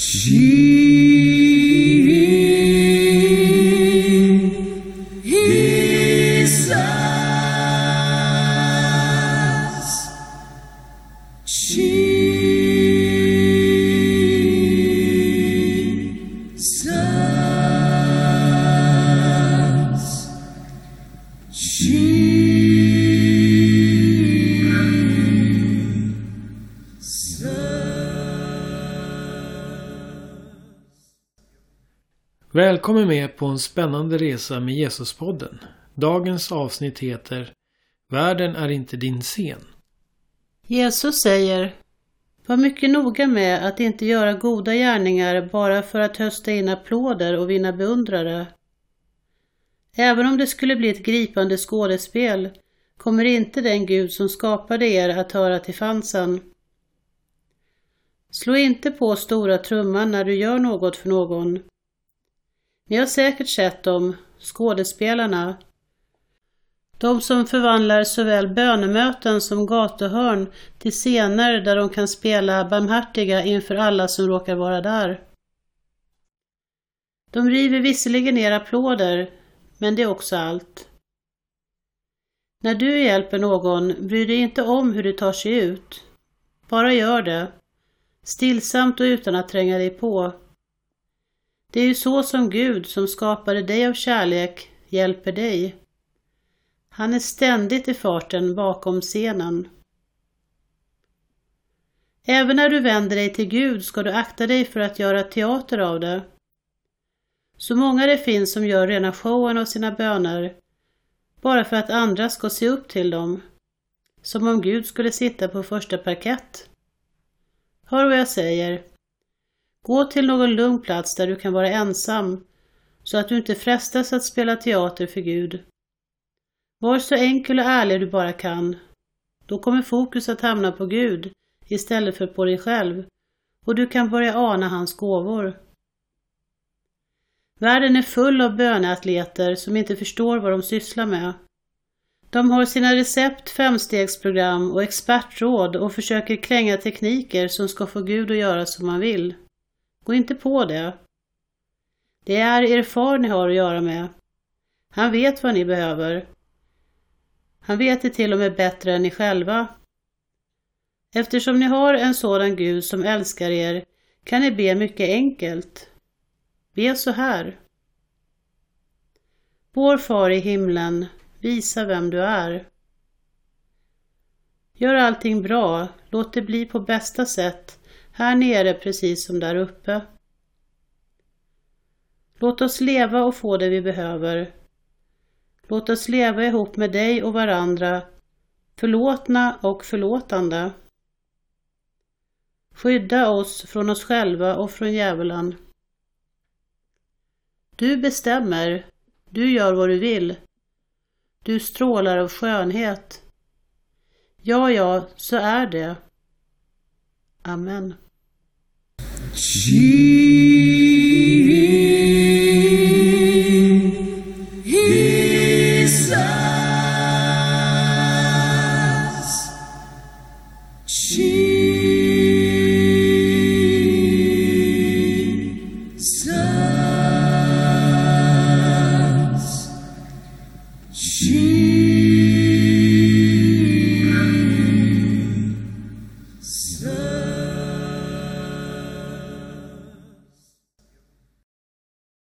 Sim. Välkommen med på en spännande resa med Jesuspodden. Dagens avsnitt heter Världen är inte din scen. Jesus säger Var mycket noga med att inte göra goda gärningar bara för att hösta in applåder och vinna beundrare. Även om det skulle bli ett gripande skådespel kommer inte den Gud som skapade er att höra till fansen. Slå inte på stora trumman när du gör något för någon. Ni har säkert sett dem, skådespelarna. De som förvandlar såväl bönemöten som gatuhörn till scener där de kan spela barmhärtiga inför alla som råkar vara där. De river visserligen ner applåder, men det är också allt. När du hjälper någon, bryr dig inte om hur det tar sig ut. Bara gör det. Stillsamt och utan att tränga dig på. Det är ju så som Gud, som skapade dig av kärlek, hjälper dig. Han är ständigt i farten bakom scenen. Även när du vänder dig till Gud ska du akta dig för att göra teater av det. Så många det finns som gör rena showen av sina böner, bara för att andra ska se upp till dem. Som om Gud skulle sitta på första parkett. Hör vad jag säger. Gå till någon lugn plats där du kan vara ensam, så att du inte frestas att spela teater för Gud. Var så enkel och ärlig du bara kan. Då kommer fokus att hamna på Gud istället för på dig själv och du kan börja ana hans gåvor. Världen är full av böneatleter som inte förstår vad de sysslar med. De har sina recept, femstegsprogram och expertråd och försöker kränga tekniker som ska få Gud att göra som man vill. Gå inte på det. Det är er far ni har att göra med. Han vet vad ni behöver. Han vet det till och med bättre än ni själva. Eftersom ni har en sådan Gud som älskar er kan ni be mycket enkelt. Be så här. Vår far i himlen, visa vem du är. Gör allting bra, låt det bli på bästa sätt här nere precis som där uppe. Låt oss leva och få det vi behöver. Låt oss leva ihop med dig och varandra, förlåtna och förlåtande. Skydda oss från oss själva och från djävulen. Du bestämmer, du gör vad du vill. Du strålar av skönhet. Ja, ja, så är det. Amen. Jesus. Jesus.